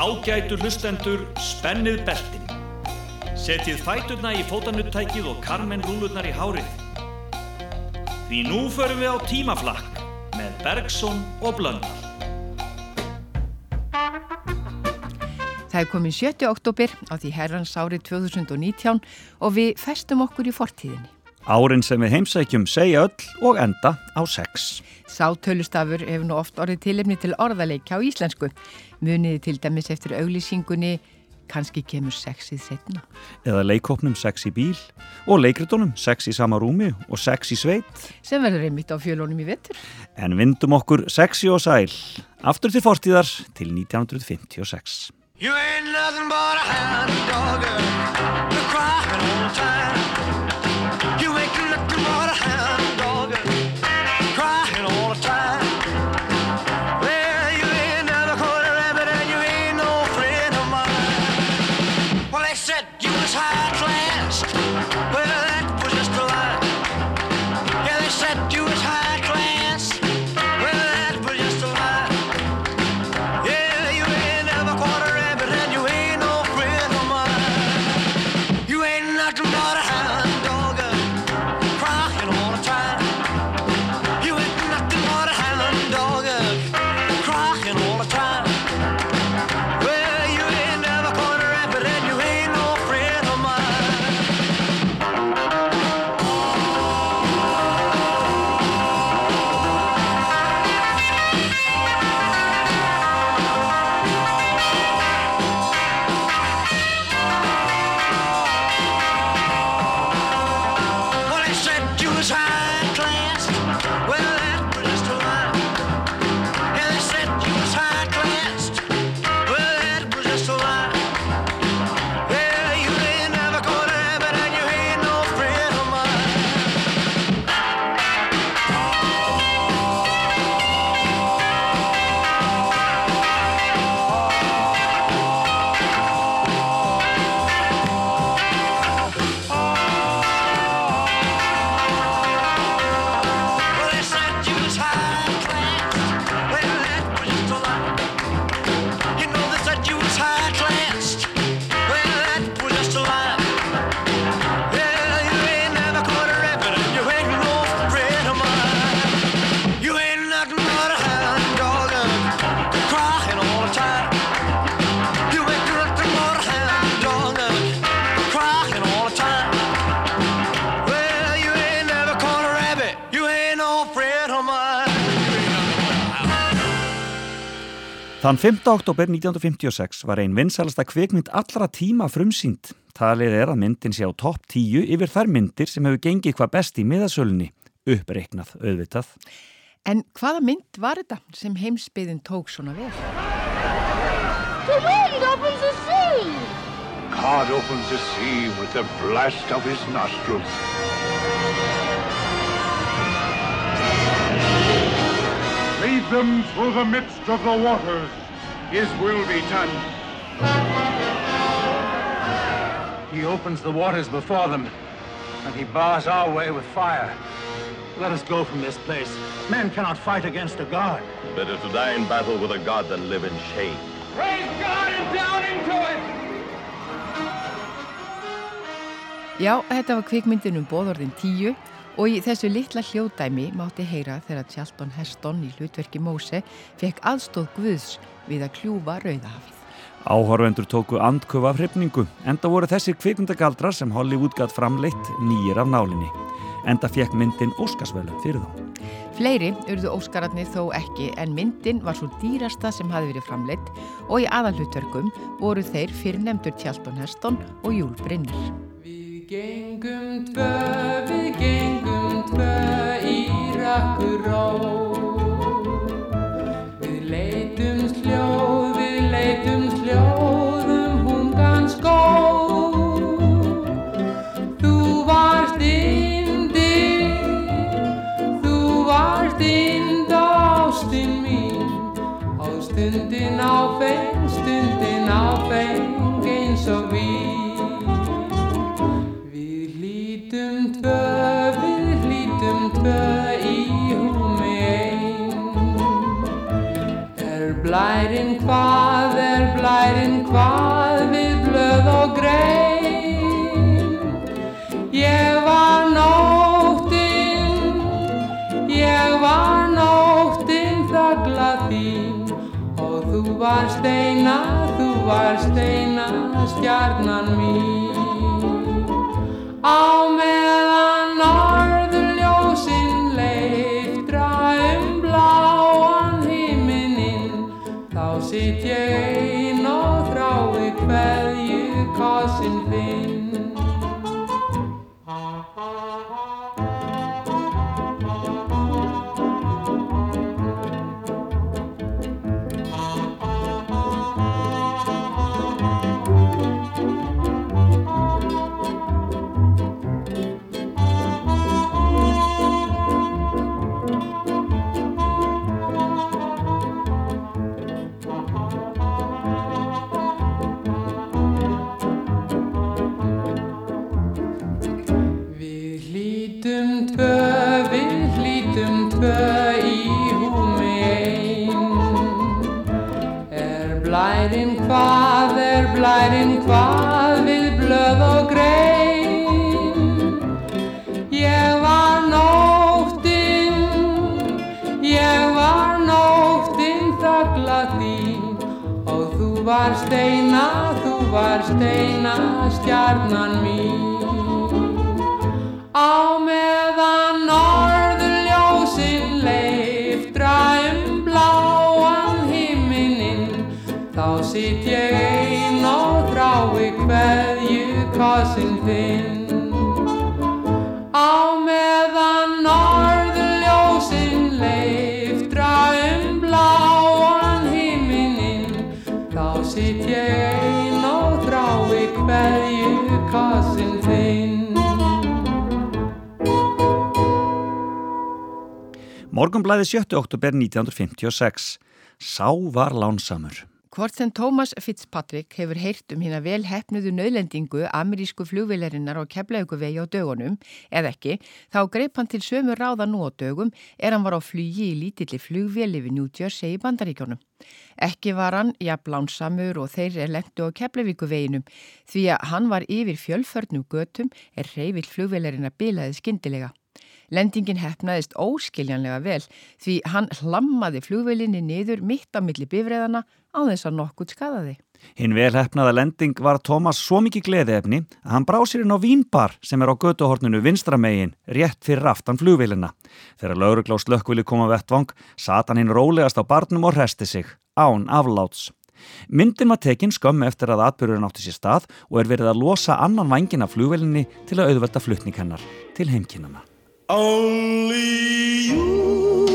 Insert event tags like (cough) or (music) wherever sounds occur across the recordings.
Ágætu hlustendur, spennið beltin. Setjið fæturna í fótanuttækið og karmen rúlurnar í hárið. Því nú förum við á tímaflakk með Bergson og Blöndal. Það er komin 7. oktober á því herrans árið 2019 og við festum okkur í fortíðinni. Árin sem við heimsækjum segja öll og enda á sex. Sátölustafur hefur nú oft orðið tilefni til orðaleikja á íslensku. Muniði til dæmis eftir auglýsingunni kannski kemur sexið setna. Eða leikopnum sex í bíl og leikritunum sex í sama rúmi og sex í sveit. Sem verður einmitt á fjölónum í vettur. En vindum okkur sexi og sæl. Aftur til fortíðar til 1956. You ain't nothing but a hound dog, you're crying all the time. Was high Þann 5. oktober 1956 var ein vinsælasta kvikmynd allra tíma frumsýnd. Talið er að myndin sé á topp 10 yfir þær myndir sem hefur gengið hvað best í miðasölunni, uppreiknað auðvitað. En hvaða mynd var þetta sem heimsbyðin tók svona vel? The wind opens the sea. God opens the sea with the blast of his nostrils. Lead them through the midst of the waters. His will be done. He opens the waters before them, and he bars our way with fire. Let us go from this place. Men cannot fight against a god. Better to die in battle with a god than live in shame. Praise God and down into it! Já, þetta var kvikmyndin um bóðorðin 10 og í þessu litla hljóðdæmi mátti heyra þegar Charlton Heston í hlutverki Móse fekk aðstóð Guðs við að kljúfa Rauðahafið. Áhorvendur tóku andköfa af hrifningu, enda voru þessir kvikmyndagaldrar sem Hollywood gatt framleitt nýjir af nálinni. Enda fekk myndin Óskarsvölu fyrir þá. Fleiri urðu Óskararnir þó ekki en myndin var svo dýrasta sem hafi verið framleitt og í aðalhutverkum voru þeir fyrirnemdur Charlton Heston og Júl Brynner. Við gengum tvö, við gengum í rakkur ró. Við leitum sljóð, við leitum sljóð um hungan skó. Þú varst indi, þú varst ind ástin mín. Á stundin á feng, stundin á feng Blærin hvað er blærin hvað við blöð og grein. Ég var nóttinn, ég var nóttinn þakla þín. Og þú varst eina, þú varst eina stjarnan mín. Á meðan orð þá sitt ég ein og þrái hverju kossin þinn. Morgunblæði 7. oktober 1956. Sá var lánsamur. Hvort sem Thomas Fitzpatrick hefur heyrt um hérna vel hefnuðu nöðlendingu amerísku flugvilarinnar á keflauguvegi á dögunum, eða ekki, þá greip hann til sömu ráða nú á dögum er hann var á flugi í lítilli flugveli við New Jersey í bandaríkjónum. Ekki var hann jafn lánsamur og þeir er lendu á keflavíkuveginum því að hann var yfir fjölförnum götum er reyfill flugvilarinnar bilaði skindilega. Lendingin hefnaðist óskiljanlega vel því hann hlammaði flugvelinni niður mitt á milli bifræðana á þess að nokkurt skadaði. Hinn velhefnaða lending var Tómas svo mikið gleðiefni að hann brá sér inn á vínbar sem er á götuhorninu vinstramegin rétt fyrir aftan flugvilina. Þegar lauruglá slökkvili koma vettvang sat hann hinn rólegast á barnum og resti sig, án afláts. Myndin var tekin skömm eftir að atbyrjurinn átti sér stað og er verið að losa annan vangin af flugvelinni til að auðvelda flutning hennar til heimkinnana. Only you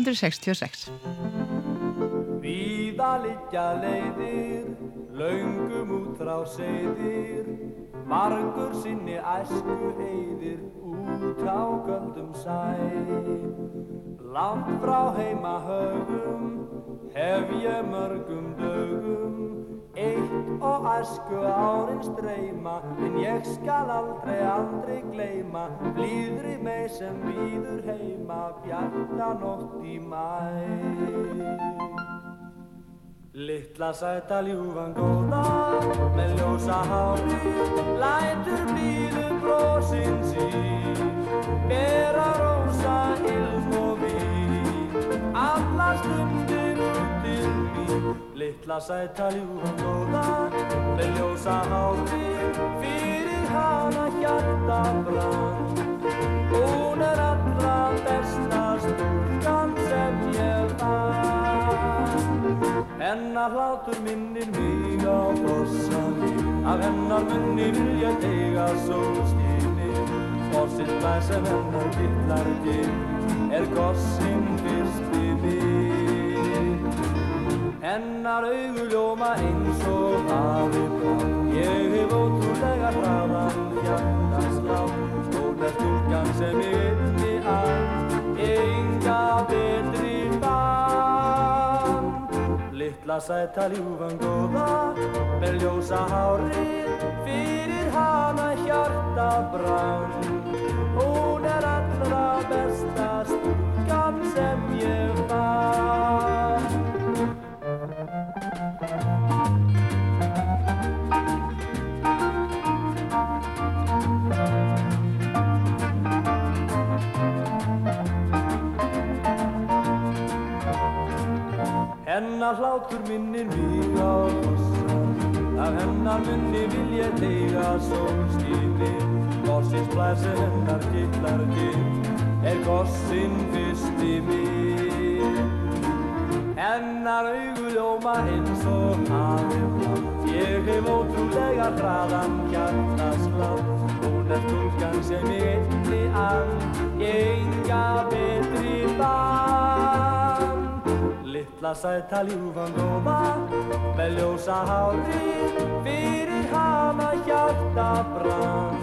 1966. Víða liggja leiðir, laungum út frá seyðir, margur sinni æsku eyðir út á göldum sæ. Langt frá heima högum, hef ég mörgum eitt og æsku árin streyma, en ég skal aldrei, aldrei gleyma, blíðri mig sem býður heima, bjarta nótt í mæ. Littla sæta ljúfan góða með ljósa hári lætur blíðu brosin sín mín Littla sæta ljúfan góða með ljósa hári fyrir hana hjarta brann hún er allra besta stúlkan sem ég vann Hennar hlátur minnir mig á brossanni Af hennar munni vil ég eiga sólskinni Forsins blæs sem hennar til Er gossinn fyrsti minn Hennar augu ljóma eins og hafi blá Ég hef ótrúlega hraðan hjartaslá er stúlkan sem ég inni að Enga betri bann Littla sæta ljúfan góða með ljósa hárið fyrir hana hjarta brann Hún er allra besta Hennar hlátur minnir mig á kossan Af hennar munni vil ég teiga sólskinni Gossins blæsi hennar kittlar til. Er gossin fyrsti minn Hennar augu ljóma eins og hafi blá Ég hef ótrúlega hraðan hjartaslátt. Hún er stúlkan sem ég einni ann Enga betri Littla sæta ljúfan góða með ljósa hári fyrir hana hjarta brann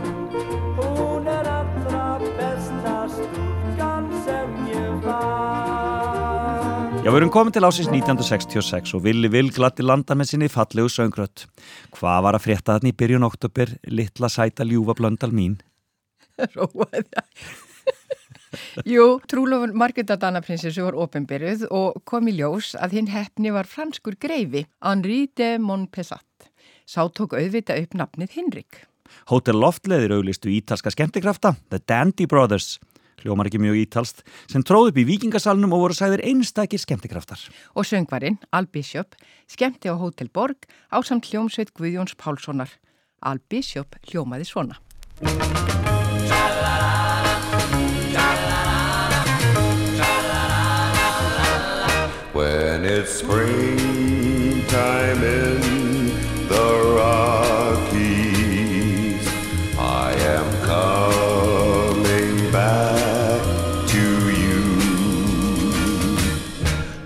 Hún er allra besta stúlkan sem ég vann Já, við erum komin til ásins 1966 og Willi Will glatti landa með sinni fallegu söngrött. Hvað var að frétta þarna í byrjun oktober, litla sæta ljúfa blöndal mín? (laughs) Róaði Jú, trúlofun Margreta Danaprinsessu var ofinbyrjuð og kom í ljós að hinn hefni var franskur greifi, Henri de Montpessat. Sá tók auðvita upp nafnið Hinrik. Hotel Loftleðir auglistu ítalska skemmtikrafta, The Dandy Brothers, hljómar ekki mjög ítalst, sem tróð upp í vikingasalunum og voru sæðir einstakir skemmtikraftar. Og söngvarinn, Al Bishop, skemmti á Hotel Borg á samt hljómsveit Guðjóns Pálssonar. Al Bishop hljómaði svona. It's springtime in the Rockies, I am coming back to you,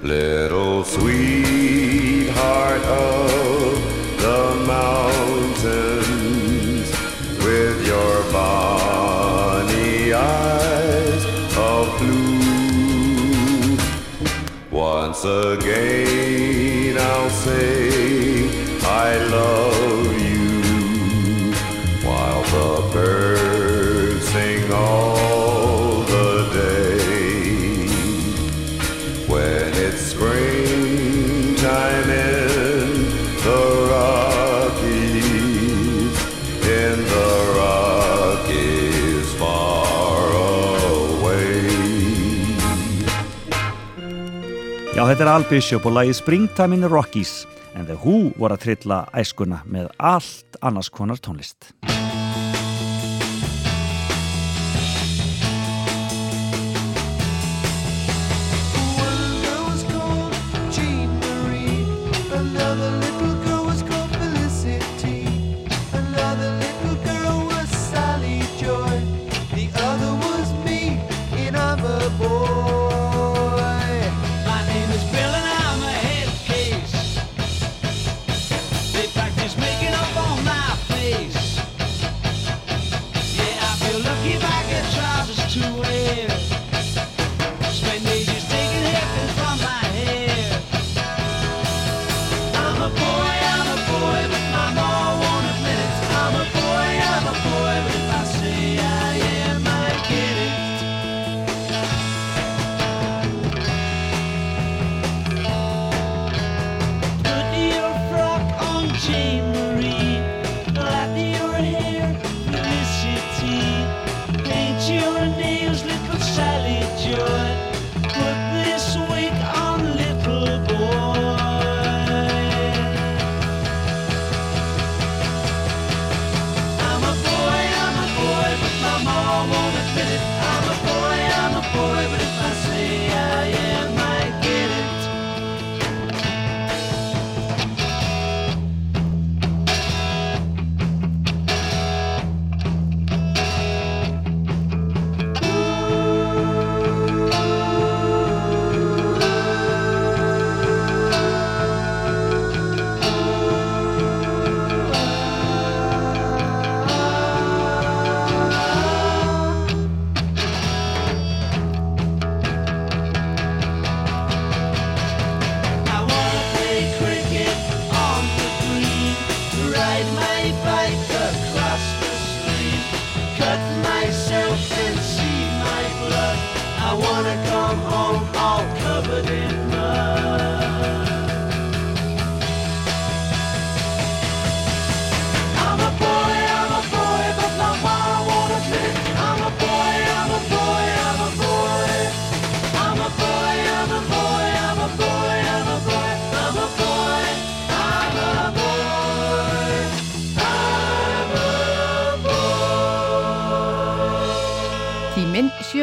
little sweetheart of the mountains, with your bonny eyes of blue. Once again þetta er Al Bishop og lagið Springtime in the Rockies en The Who voru að trilla æskuna með allt annars konar tónlist.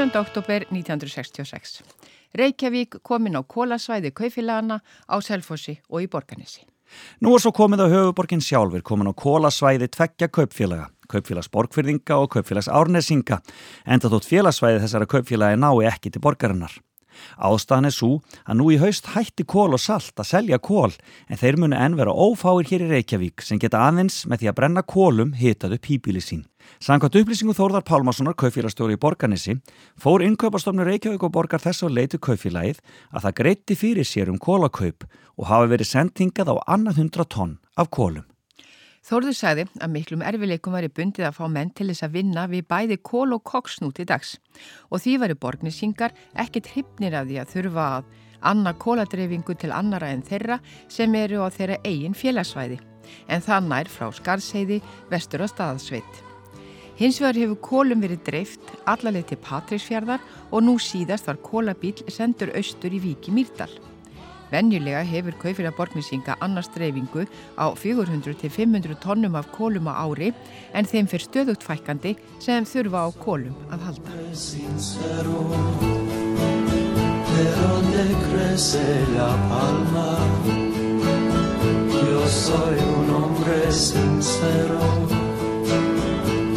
7. oktober 1966. Reykjavík komin á kólasvæði kaufélagana á Selfossi og í Borganesi. Nú er svo komið á höfuborgin sjálfur komin á kólasvæði tveggja kaupfélaga, kaupfélags borgfyrðinga og kaupfélags árnesinga, enda þótt félagsvæði þessara kaupfélagi nái ekki til borgarinnar. Ástæðan er svo að nú í haust hætti kól og salt að selja kól en þeir munu enn vera ófáir hér í Reykjavík sem geta aðeins með því að brenna kólum hitað upp hýbíli sín. Sankvæmt upplýsingu Þórðar Pálmarssonar, kaufélagstjóri í Borganissi, fór innkaupastofnur Reykjavík og borgar þess að leitu kaufélagið að það greitti fyrir sér um kólakaup og hafi verið sendingað á annað hundra tonn af kólum. Þórður sagði að miklum erfileikum væri bundið að fá menn til þess að vinna við bæði kól og koksnú til dags og því væri borgnisingar ekkit hrypnir af því að þurfa að anna kóladreyfingu til annara en þeirra sem eru á þeirra eigin félagsvæði en það nær frá Skarseiði vestur á staðsveit. Hins vegar hefur kólum verið dreift allarleið til Patrísfjörðar og nú síðast var kólabíl sendur austur í Víki Mýrdal. Venjulega hefur kaufélag borgnisinga annars dreifingu á 400-500 tónnum af kólum á ári en þeim fyrir stöðugt fækandi sem þurfa á kólum að halda. Yo soy un hombre sincero de donde crece la palma antes de morir me quiero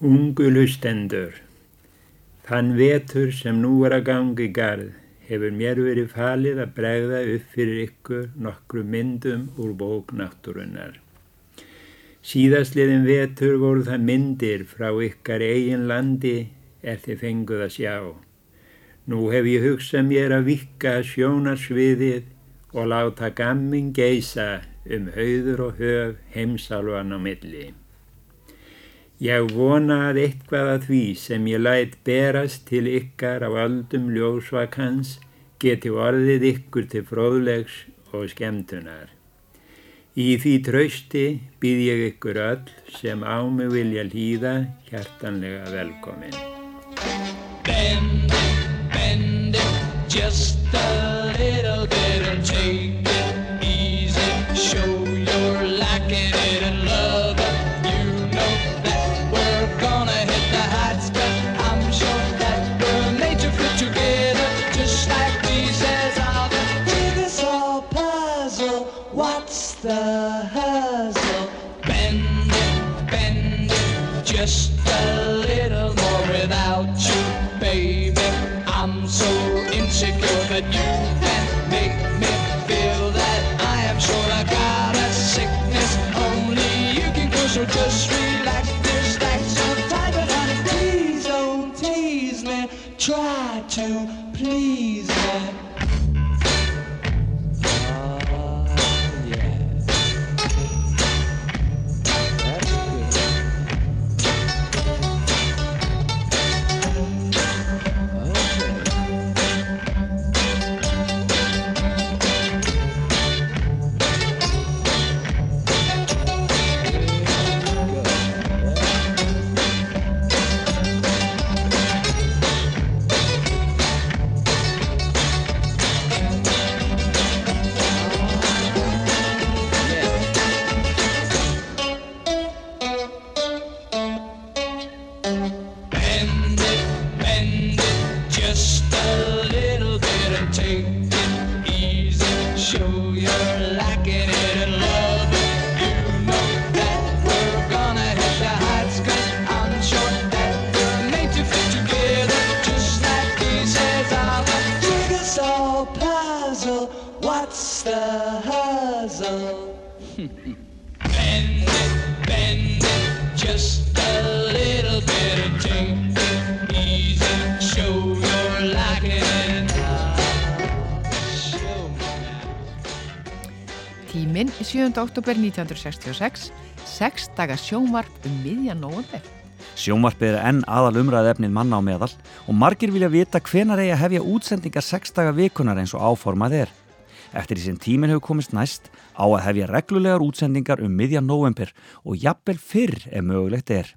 dying, Ungu lustendur, þann vetur sem nú er að gangi garð hefur mér verið falið að bregða upp fyrir ykkur nokkru myndum úr bók náttúrunnar. Síðastliðin vetur voru það myndir frá ykkar eigin landi er þið fenguð að sjá. Nú hef ég hugsað mér að vikka sjónarsviðið og láta gammin geisa um hauður og höf heimsálvan á milli. Ég vona að eitthvað að því sem ég læt berast til ykkar á öldum ljósvakans geti orðið ykkur til fróðlegs og skemmtunar. Í því trausti býð ég ykkur öll sem á mig vilja hlýða hjartanlega velkomin. 17. oktober 1966 6 daga sjónvarp um miðjan november. Sjónvarpið er enn aðal umræð efnið manna á meðal og margir vilja vita hvenar eigi að hefja útsendingar 6 daga vikunar eins og áformað er. Eftir því sem tíminn hefur komist næst á að hefja reglulegar útsendingar um miðjan november og jafnvel fyrr ef mögulegt er.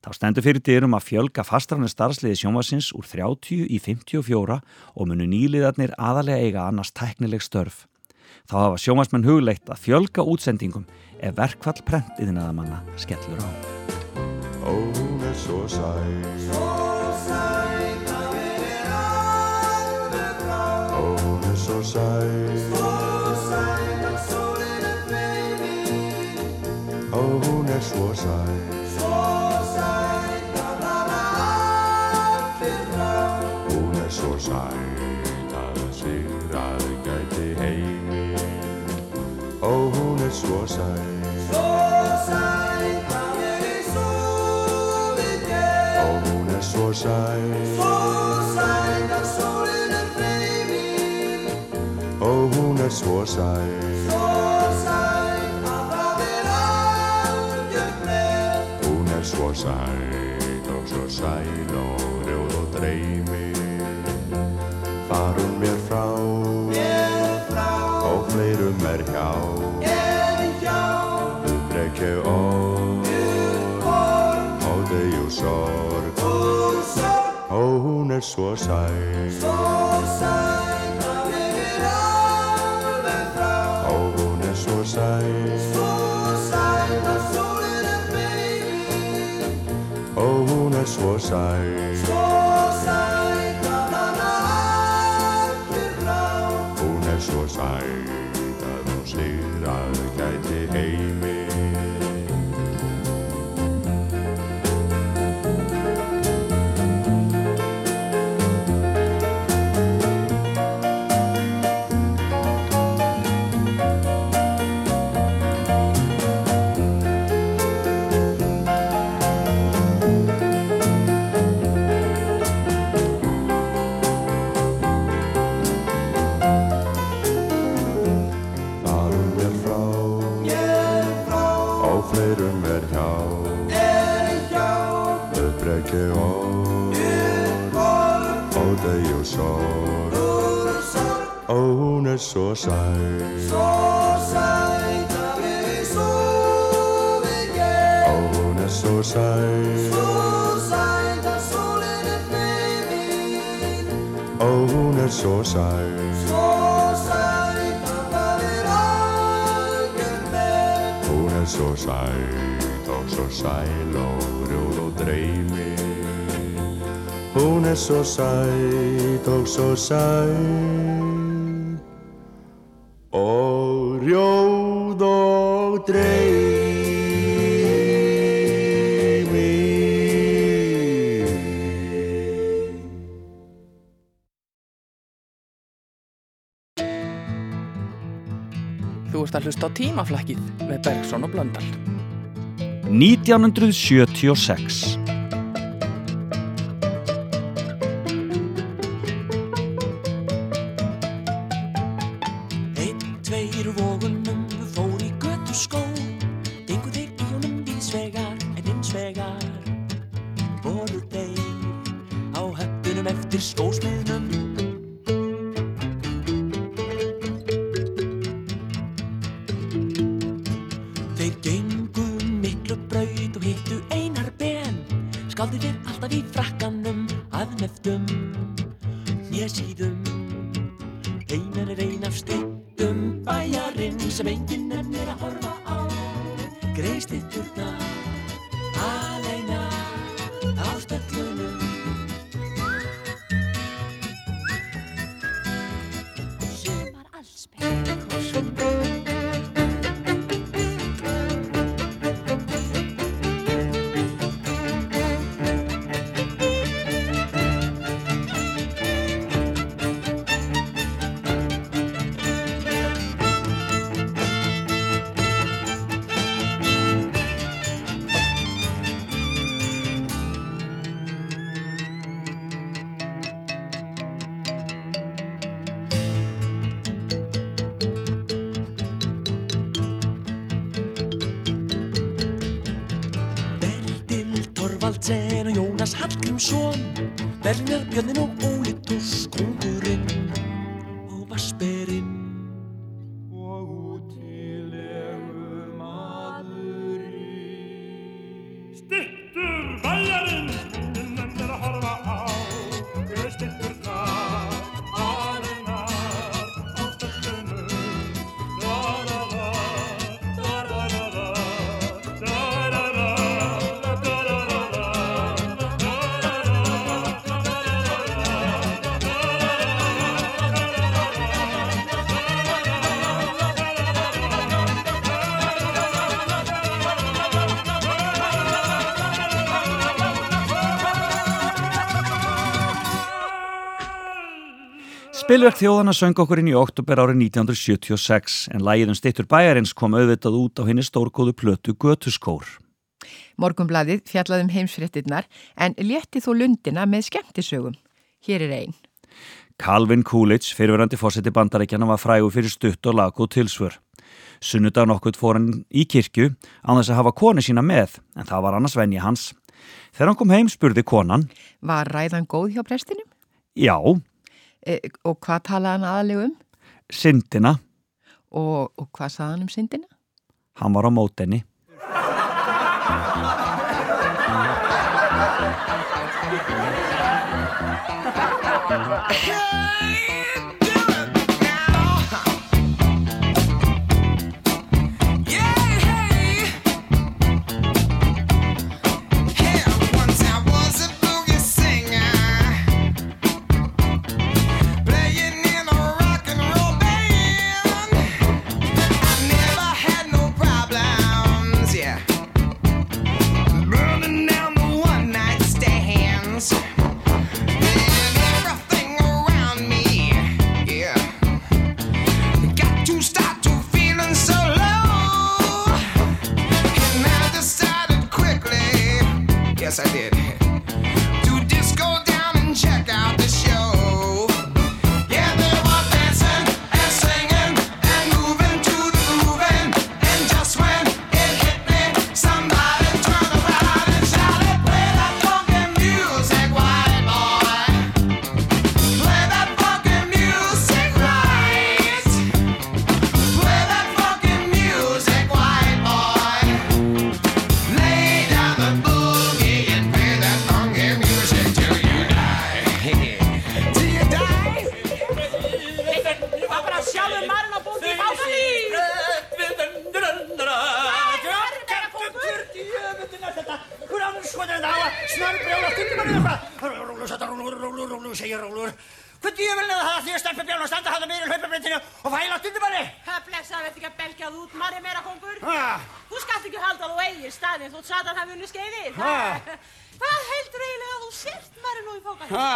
Þá stendur fyrir dyrum að fjölga fastrafnir starfsliði sjónvarsins úr 30 í 54 og munu nýliðarnir aðalega eiga annars teknileg störf. Þá hafa sjónvarsmenn hugleitt að fjölga útsendingum ef verkfall prentiðinaðamanna skellur á. Ó, hún er svo sæl Svo sæl að vera alveg frá Ó, hún er svo sæl Svo sæl að sólinn er feimin Ó, hún er svo sæl Svo sæl að hana allir frá Hún er svo sæl svo sæl Svo sæl að það er algjört með Hún er svo sæl og svo sæl og rjóð og er svo sæl. Svo sæl að ég er alveg frá Og hún er svo sæl. Svo sæl að sólinn er beigir Og hún er svo sæl. Svo sæl. Svo sæt að við sofið ég Ó hún er svo sæl. Svo sæt að sólin er feiminn Ó hún er svo sæl. Svo sæt að það er algjör með. Hún er svo sæl og svo sæl og rjóð og dreymi. Hún er svo sæt og svo sæl hlusta tímaflækið með Bergson og Blöndal. 1976 Jónas Hallgrímsson Bernar Björnin og Spilverk þjóðana söng okkur inn í oktober árið 1976 en lægið um stittur bæjarins kom auðvitað út á henni stórgóðu plötu Götuskór. Morgumbladið fjallaðum heimsfréttinnar en létti þó lundina með skemmtisögum. Hér er einn. Calvin Coolidge, fyrirverandi fósetti bandarækjana, var frægur fyrir stutt og lag og tilsvör. Sunnudag nokkurt fór hann í kirkju án þess að hafa koni sína með, en það var annars venja hans. Þegar hann kom heim spurði konan, Var ræðan góð hjá prestinum? já, og hvað talaði hann aðalegu um? syndina, Og, og hvað saði hann um syndina? hann var á mótenni. Rúlu,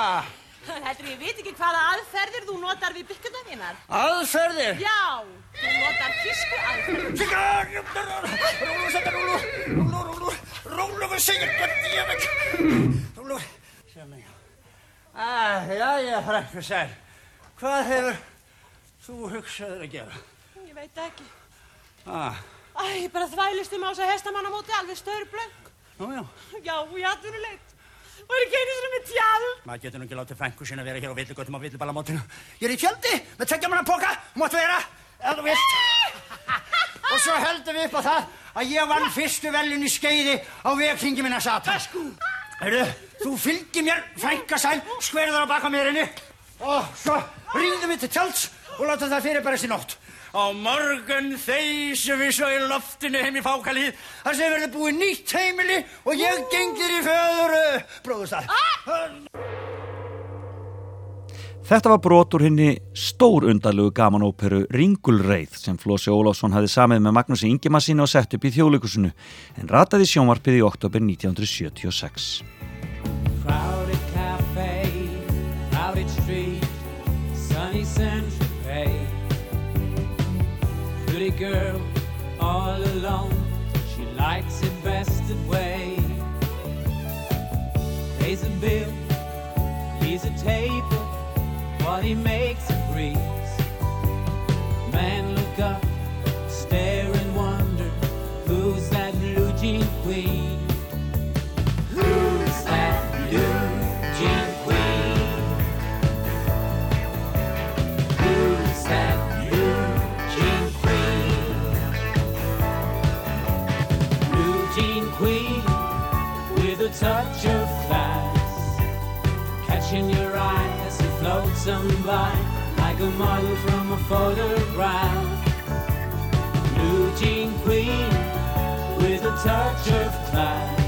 Ha? Heldur ég veit ekki hvaða aðferðir þú notar við bygguna þínar. Aðferðir? Já, þú notar tísku aðferðir. Sigga! Rúlu, segir Rúlu. Rúlu, Rúlu. Rúlu, hvað segir hvað djöfull? Rúlu, segir mig. Ah, já, já, frænku sæl. Hvað hefur þú hugsaður að gera? Ég veit ekki. Ah, Æ, bara þvælist um á þess að hestamann á móti alveg störblöng. nú já. Já, og ég atvinnuleit. Og er ekki einu svona með tjál. Maður getur nú ekki látið frænku sinna vera hér á villigötum á villiballamótinu. Ég er í tjaldi með tveggja manna póka, máttu vera, ef þú vilt. (laughs) Og svo heldum við upp á það að ég vann fyrstu veljun í skeiði á vekkingi minna satan. Hörru, þú fylgir mér, frænka sæl, skverður á baka mér henni. Og svo ríðum við til tjalds og láta það fyrir bara þessi nótt. Á morgun þeysum við svo í loftinu heim í fákalið þar sem verður búið nýtt heimili og ég gengir í föður bróðustad. Þetta var brot úr henni stór undarlegu gamanóperu Ringulreið sem Flósi Ólásson hafði samið með Magnúsi Ingemannsini og sett upp í þjóðleikusinu en rataði sjónvarpið í oktober 1976. Crowded cafe, crowded street, sunny Central Pretty girl, all alone, she likes it best that way. Pays a bill, leaves a table, what he makes a touch of class, catching your eye as it floats on by like a model from a photograph. Blue jean queen with a touch of class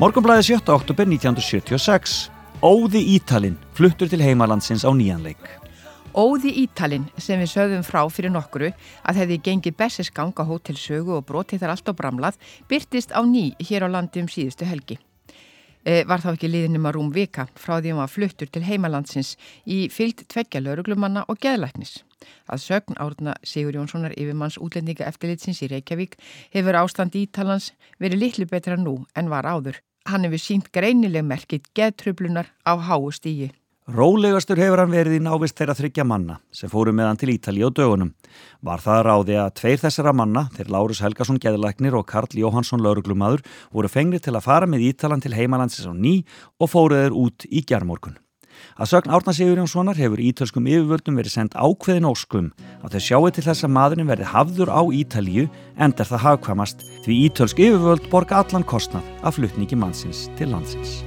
Morgunblæði 7. oktober 1976. Óði Ítalinn fluttur til heimalandsins á nýjanleik. Óði Ítalinn sem við sögðum frá fyrir nokkru að hefði gengið bessiskang á hótel sögu og brotið þar allt á bramlað byrtist á ný hér á landi um síðustu helgi. E, var þá ekki liðinum að rúm vika frá því hann var fluttur til heimalandsins í fyllt tveggja lauruglumanna og geðlæknis. Að sögn árna Sigur Jónssonar yfirmanns útlendinga eftirlitsins í Reykjavík hefur ástand ítalans verið litlu betra nú en var áður. Hann hefur sínt greinileg merkitt geðtrublunar á háu stígi. Rólegastur hefur hann verið í návist þeirra þryggja manna sem fóru með hann til Ítali á dögunum. Var það ráði að tveir þessara manna, þeir Lárus Helgason geðlæknir og Karl Jóhansson lauruglumadur, voru fengnir til að fara með Ítalan til heimalandsins á ný og fóruður út í gerðmorgun. Að sögn Árna Sigurjónssonar hefur ítölskum yfirvöldum verið sendt ákveðin óskum að þau sjáu til þess að maðurinn verði hafður á Ítalíu endar það hafkvamast því ítölsk yfirvöld borga allan kostnað af flutningi mannsins til landsins.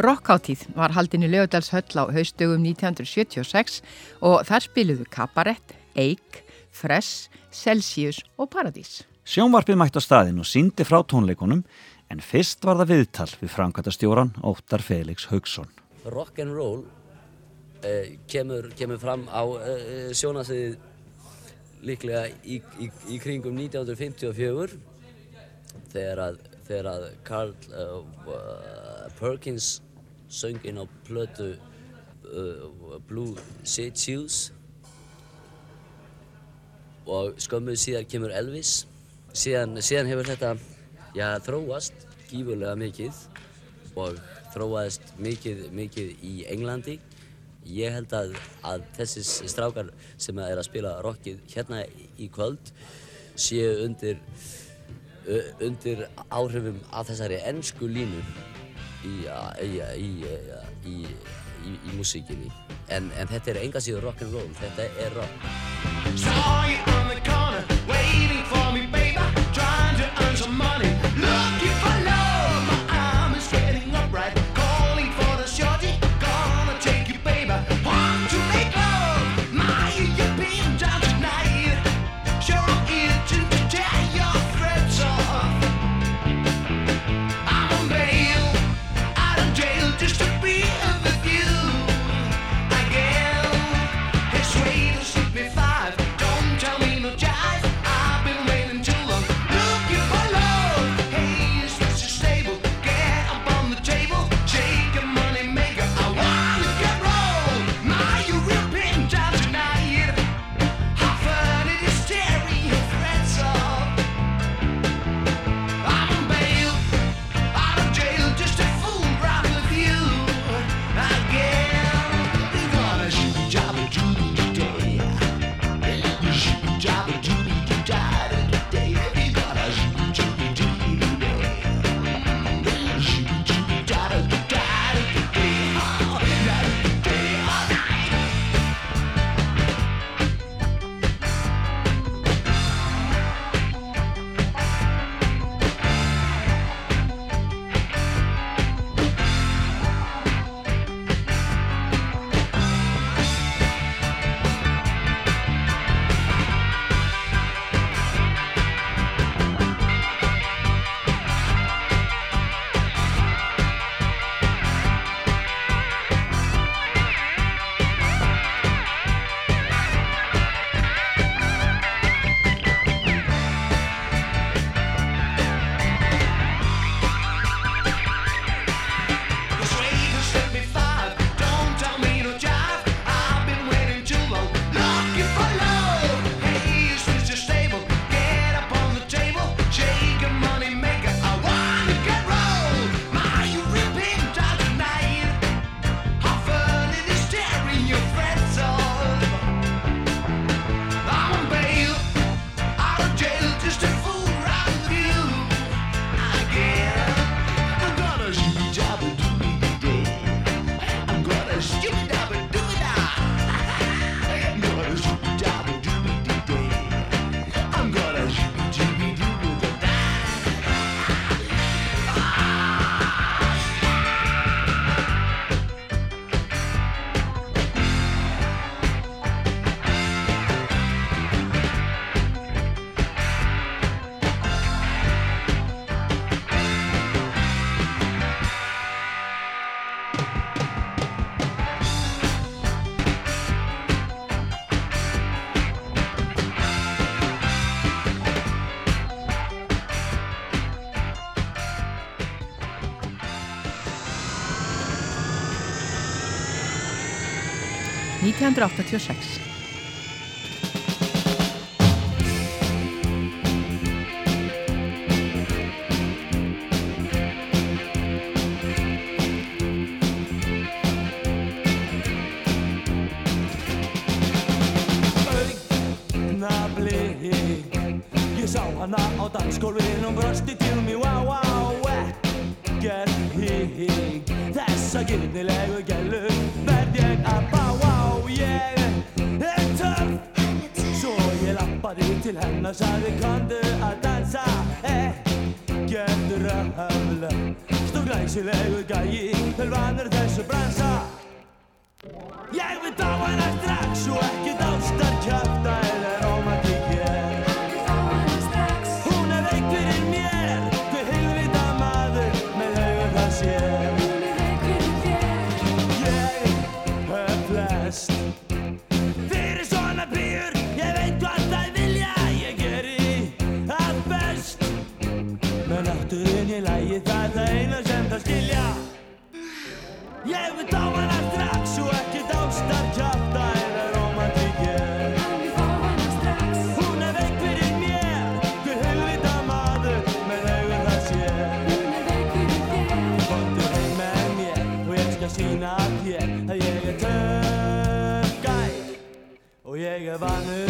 Rockháttíð var haldin í Leodalshöll á haustugum 1976 og þar spiluðu Kabarett, Eik, Fress, Celsius og Paradís. Sjónvarpið mætt á staðin og síndi frá tónleikunum en fyrst var það viðtal við framkvæmtastjóran Óttar Felix Haugsson. rock and roll uh, kemur, kemur fram á uh, sjónasviðið líklega í, í, í kringum 1954 þegar að, þegar að Carl uh, Perkins söng inn á plötu uh, Blue Shade Shoes. Og skömmuð síðan kemur Elvis. Síðan, síðan hefur þetta já, þróast gífurlega mikið og þróaðist mikið, mikið í Englandi. Ég held að, að þessi strákar sem er að spila rockið hérna í kvöld séu undir uh, undir áhrifum af þessari ennsku línu í, músíkinni en, en þetta er enga síður rock'n'roll þetta er rock Saw you on the corner, waiting for me, baby. Trying to earn some money, 1986. Augnablik Ég sá hana á dansgólfin og brosti til mig Wow, wow, ekkert hík Þessa gyrnilegu gælu verð ég að bá Wow, ég er töff. Svo ég lappaði til hennar sagði Kondu að dansa. Ekkert röfl Stór glæsilegu gæi Vel vanur þessu bransa. Ég vil á hana strax og ekki dástar Og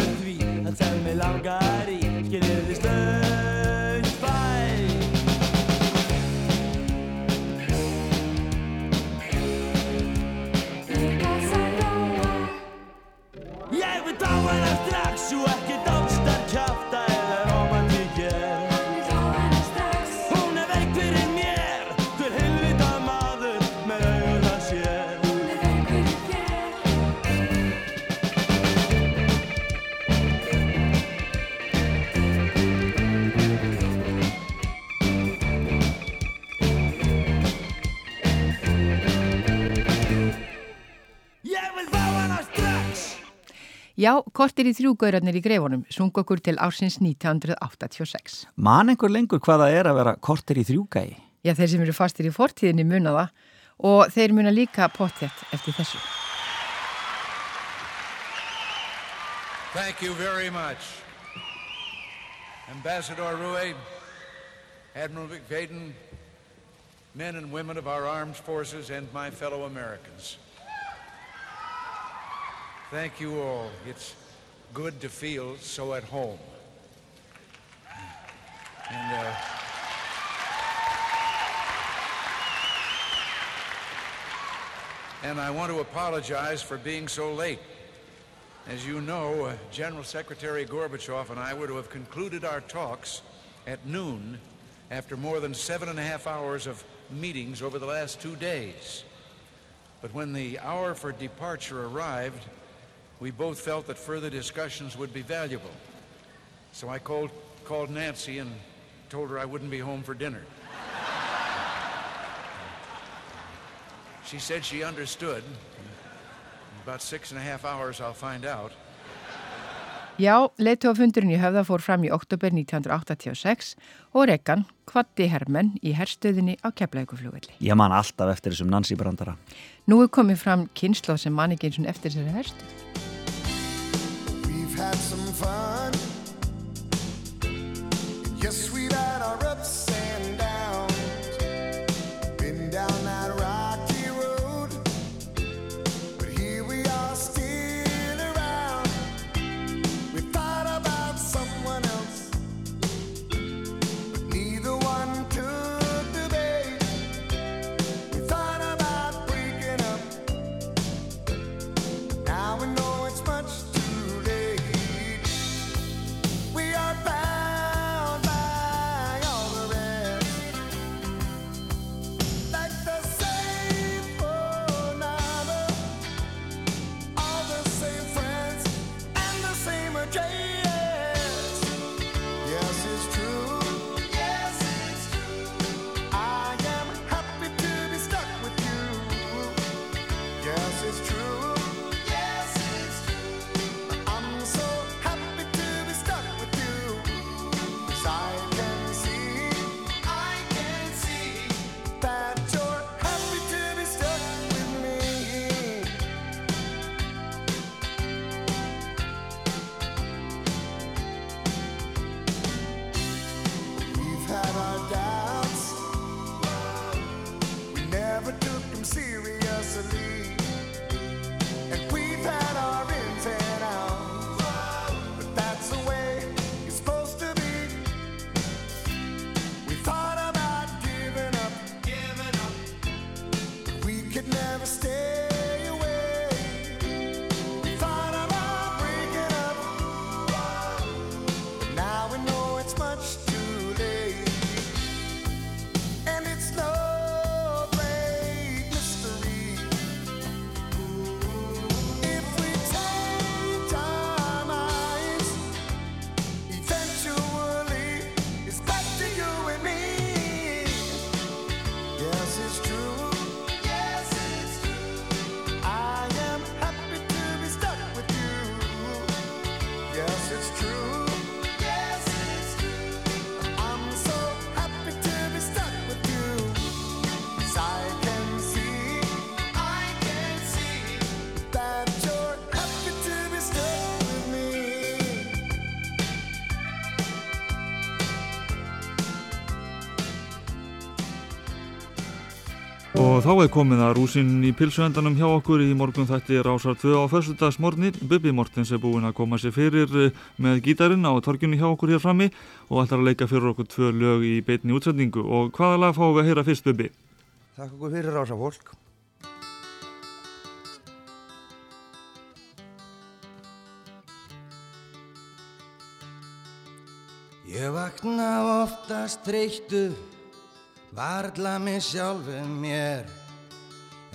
Já, kortir í þrjúgaurarnir í greifunum sung okkur til ársins 1986. Man einhver lengur hvað það er að vera kortir í þrjúgægi? Já, þeir sem eru fastir í fortíðinni muna það og þeir muna líka potthett eftir þessu. Thank you very much. Ambassador Rui, Admiral McFadden, men and women of our armed forces, and my fellow Americans. Thank you all. It's good to feel so at home. And, uh, and I want to apologize for being so late. As you know, uh, General Secretary Gorbachev and I were to have concluded our talks at noon after more than seven and a half hours of meetings over the last two days. But when the hour for departure arrived, we both felt that further discussions would be valuable. So I called, called Nancy and told her I wouldn't be home for dinner. She said she understood. In about six and a half hours, I'll find out. Já, leituafundurinn í höfða fór fram í oktober 1986 og Rekan kvatti hermenn í herstöðinni á Keflavíkuflugvelli. Ég man alltaf eftir þessum Nancy brandara. Nú er komið fram kynnslóð sem man ekki eins og eftir þessari herstöð. Had some fun. Yes, we've Og þá er komið að rúsinn í pilsuendanum hjá okkur í morgun þætti Rásar 2 á fyrstudagsmorni. Bubi Mortens er búinn að koma sér fyrir eh, með gítarinn á torgjunni hjá okkur hér frammi og ætlar að leika fyrir okkur tvö lög í beitni útsendingu. Og hvaða lag fáum við að heyra fyrst, Bubi? Takk okkur fyrir Rásar fólk. Ég vakna oftast þreyttu varla með sjálfum mér.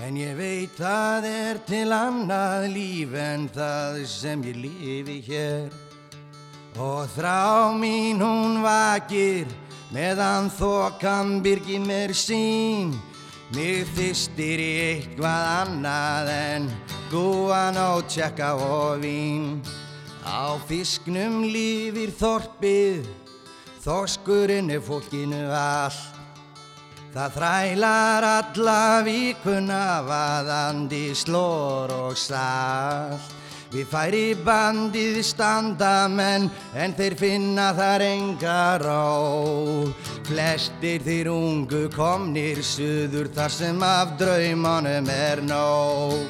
En ég veit það er til annað líf en það sem ég lifi hér. Og þrá mín hún vakir meðan þokan byrgir mér sín Mig þystir í eitthvað annað en gúan og tjekka og vín. Á fisknum lífir þorpið, þorskurinn er fólkinu allt Það þrælar alla vikuna vaðandi slór og salt. Við færi bandið standa menn en þeir finna þar enga ró. Flestir þeir ungu komnir suður þar sem af draumanum er nóg.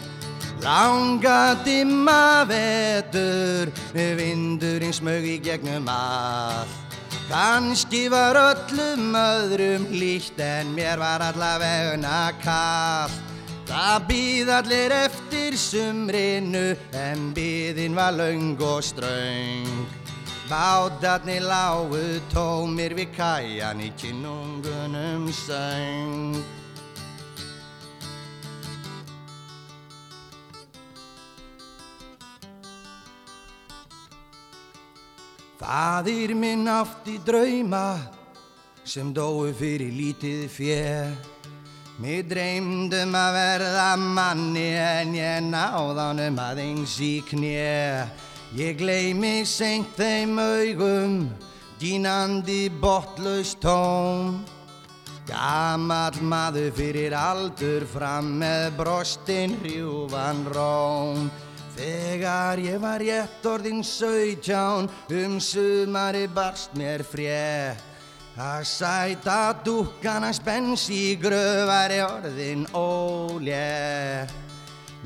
Langa dimma vetur, vindurinn smög í gegnum allt. Kanski var öllum öðrum líkt en mér var allavegna kallt. Það býð allir eftir sumrinu en býðin var laung og ströng. Bátarnir lágu tómir við kæjan í kinnungunum söng. Fadir minn átti drauma sem dói fyrir lítið fjö. Mér dreymdum að verða manni en ég náðanum aðeins í knjö. Ég gleymi seint þeim augum, dínandi botlaust tóm. Gamall maður fyrir aldur fram með brostinn hrjúvan róm. Þegar ég var rétt orðin sautján um sumari barst mér frétt. Að sæta dúkana spens í gröfari orðin ólétt.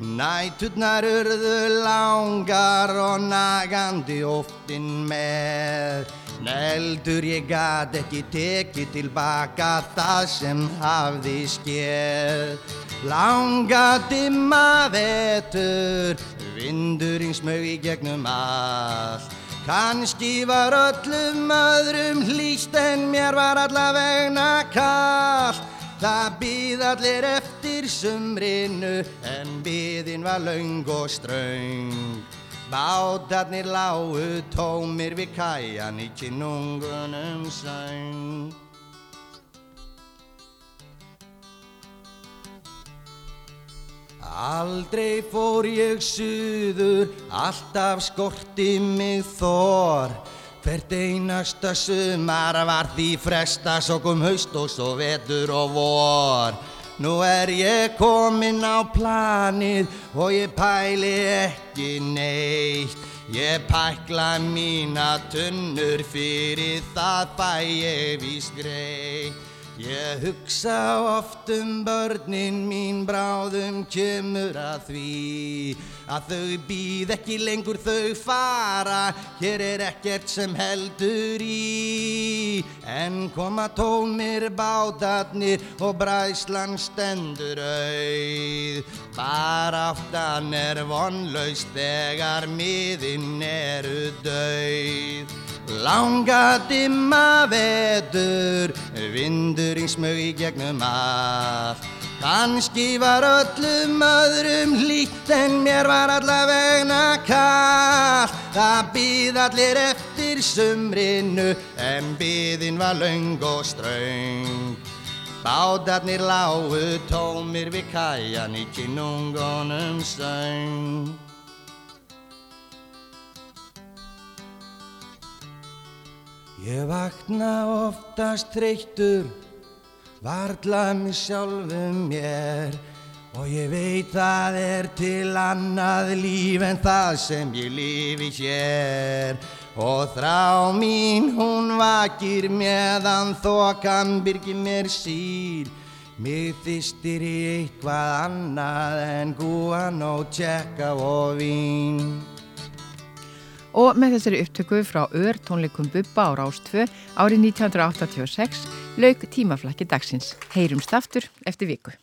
Næturnar urðu langar og nagandi óftin með. Neldur ég gat ekki tekið tilbaka það sem hafði skeð Langa dimma vetur, vindurinn smög í gegnum allt. Kanski var öllum öðrum hlýst en mér var allavegna kallt. Það býð allir eftir sumrinu en býðin var laung og ströng. Bátarnir lágu tómir við kæjan í kinnungunum söng. Aldrei fór ég suður, alltaf skorti mig þor. Hvert einasta sumar var því fresta, svo kom haust og svo vetur og vor. Nú er ég kominn á planið og ég pæli ekki neitt. Ég pækla mína tunnur fyrir það fæ ég vís greitt. Ég hugsa oft um börnin mín bráðum kemur að því að þau býð ekki lengur þau fara, hér er ekkert sem heldur í. En koma tómir bátarnir og bræslan stendur auð, bara áttan er vonlaust þegar miðinn eru dauð. Langa dimma vetur, vindurinn smög í gegnum allt. Kanski var öllum öðrum lít en mér var allavegna kallt. Það býð allir eftir sumrinu en býðin var laung og ströng. Bátarnir lágu tómir við kæjan í kinnungunum söng. Ég vakna oftast reyktur, varla mér sjálfum mér. Og ég veit það er til annað líf en það sem ég lifi hér. Og þrá mín hún vakir meðan þokan byrgir mér síl mig þýstir í eitthvað annað en guan og tjekka og vín og með þessari upptöku frá ör tónleikum Bubba á Rástvö árið 1986 lauk tímaflakki dagsins. Heyrumst aftur eftir viku.